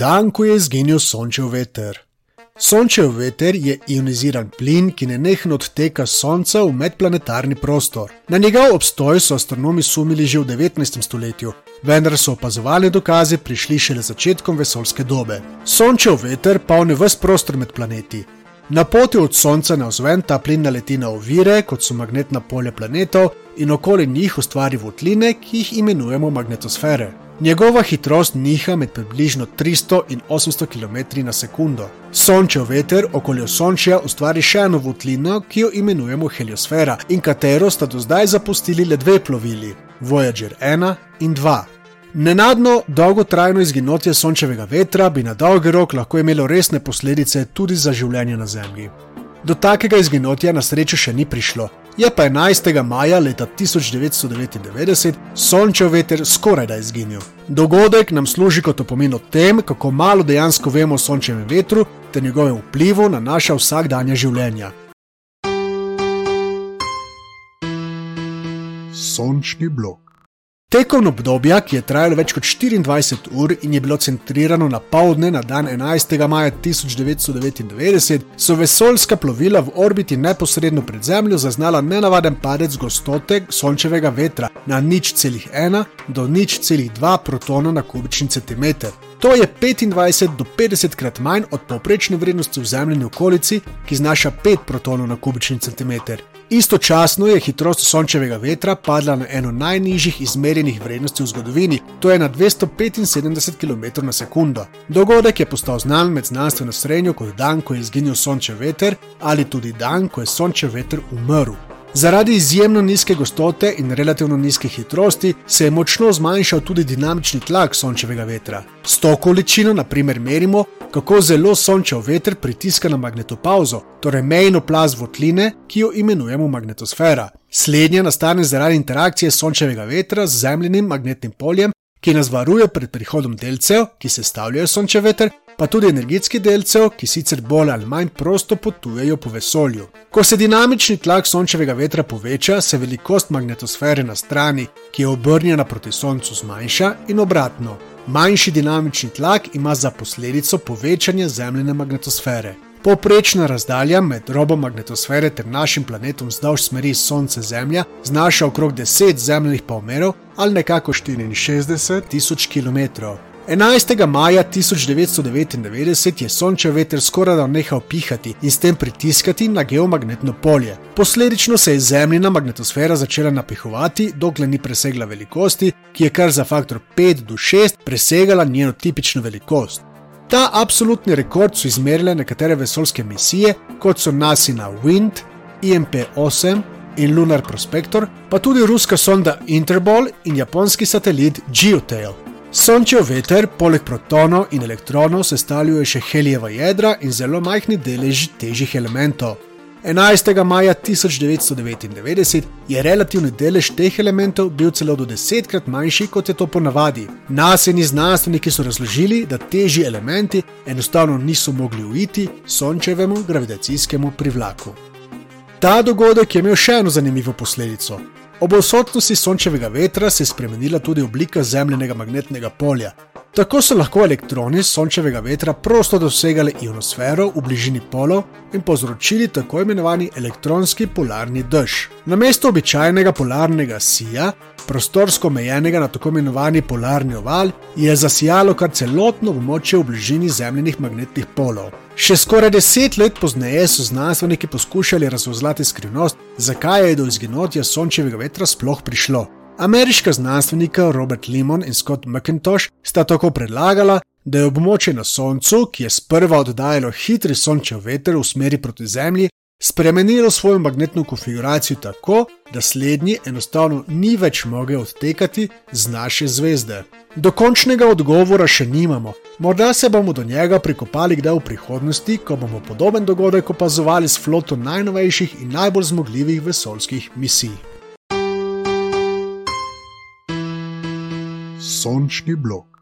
Dan, ko je izginil sončev veter. Sončev veter je ioniziran plin, ki nenehno odteka s Sonca v medplanetarni prostor. Na njegov obstoj so astronomi sumili že v 19. stoletju, vendar so opazovali dokaze prišli šele začetkom vesoljske dobe. Sončev veter polni vse prostor med planeti. Na poti od Sonca na vzven ta plin naleti na ovire, kot so magnetna polja planetov, in okoli njih ustvari votline, ki jih imenujemo magnetosfere. Njegova hitrost niha med približno 300 in 800 km na sekundo. Sončev veter okoli Sončja ustvari še eno votlino, ki jo imenujemo heliosfera in katero sta do zdaj zapustili le dve plovili: Voyager 1 in 2. Nenadno dolgotrajno izginotje sončevega vetra bi na dolgi rok lahko imelo resne posledice tudi za življenje na Zemlji. Do takega izginotja na srečo še ni prišlo, je pa 11. maja leta 1999 sončev veter skoraj da izginil. Dogodek nam služi kot opomin o tem, kako malo dejansko vemo o sončevem vetru ter njegovem vplivu na naša vsakdanja življenja. Sončni blok. Tekom obdobja, ki je trajalo več kot 24 ur in je bilo centrirano na povdne na dan 11. maja 1999, so vesoljska plovila v orbiti neposredno pred Zemljo zaznala nenavaden padec gostote sončevega vetra na nič celih 1 do nič celih 2 protona na kubični centimeter. To je 25 do 50 krat manj od povprečne vrednosti v zemljini okolici, ki znaša 5 protonov na kubični centimeter. Istočasno je hitrost sončevega vetra padla na eno najnižjih izmerjenih vrednosti v zgodovini, to je na 275 km na sekundo. Dogodek je postal znan med znanstveno srednjo kot dan, ko je izginil sončev veter, ali tudi dan, ko je sončev veter umrl. Zaradi izjemno nizke gostote in relativno nizke hitrosti se je močno zmanjšal tudi dinamični tlak sončevega vetra. S to količino, na primer, merimo, kako zelo sončev veter pritiska na magnetopauzo, torej mejno plaz votline, ki jo imenujemo magnetosfera. Slednja nastane zaradi interakcije sončevega vetra z zemljenim magnetnim poljem, ki nas varuje pred prihodom delcev, ki sestavljajo sončev veter, pa tudi energetskih delcev, ki sicer bolj ali manj prosto potujejo po vesolju. Ko se dinamični tlak sončevega vetra poveča, se velikost magnetosfere na strani, ki je obrnjena proti Soncu, zmanjša in obratno. Manjši dinamični tlak ima za posledico povečanje zemljene magnetosfere. Poprečna razdalja med robom magnetosfere ter našim planetom vzdolž smeri Sonce-Zemlja znaša okrog 10 zemljenih polmerov ali nekako 64 tisoč km. 11. maja 1999 je sončev veter skoraj da nehal pihati in s tem pritiskati na geomagnetno polje. Posledično se je zemljina magnetosfera začela napihovati, dokler ni presegla velikosti, ki je kar za faktor 5 do 6 presegala njeno tipično velikost. Ta absolutni rekord so izmerile nekatere vesoljske misije, kot so NASA Wind, IMP-8 in Lunar Prospector, pa tudi ruska sonda Interbol in japonski satelit Geotail. Sončev veter, poleg protonov in elektronov, sestavljajo še helijeva jedra in zelo majhni deleži težjih elementov. 11. maja 1999 je relativni delež teh elementov bil celo do desetkrat manjši, kot je to ponavadi. Naseni znanstveniki so razložili, da težji elementi enostavno niso mogli uiti sončevemu gravitacijskemu privlaku. Ta dogodek je imel še eno zanimivo posledico. Ob odsotnosti sončevega vetra se je spremenila tudi oblika zemljenega magnetnega polja. Tako so lahko elektroni sončevega vetra prosto dosegali ionosfero v bližini polov in povzročili tako imenovani elektronski polarni dež. Na mesto običajnega polarnega sija prostorsko omejenega na tako imenovani polarni oval, je zasijalo kar celotno območje v bližini zemljenih magnetnih polov. Še skoraj deset let pozneje so znanstveniki poskušali razvozlati skrivnost, zakaj je do izginotja sončevega vetra sploh prišlo. Ameriška znanstvenika Robert Limon in Scott McIntosh sta tako predlagala, da je območje na Soncu, ki je sprva oddajalo hitri sončev veter v smeri proti Zemlji, spremenilo svojo magnetno konfiguracijo tako, da slednji enostavno ni več mogel odtekati z naše zvezde. Dokončnega odgovora še nimamo, morda se bomo do njega prikopali kdaj v prihodnosti, ko bomo podoben dogodek opazovali s floto najnovejših in najbolj zmogljivih vesoljskih misij. Sončni blok.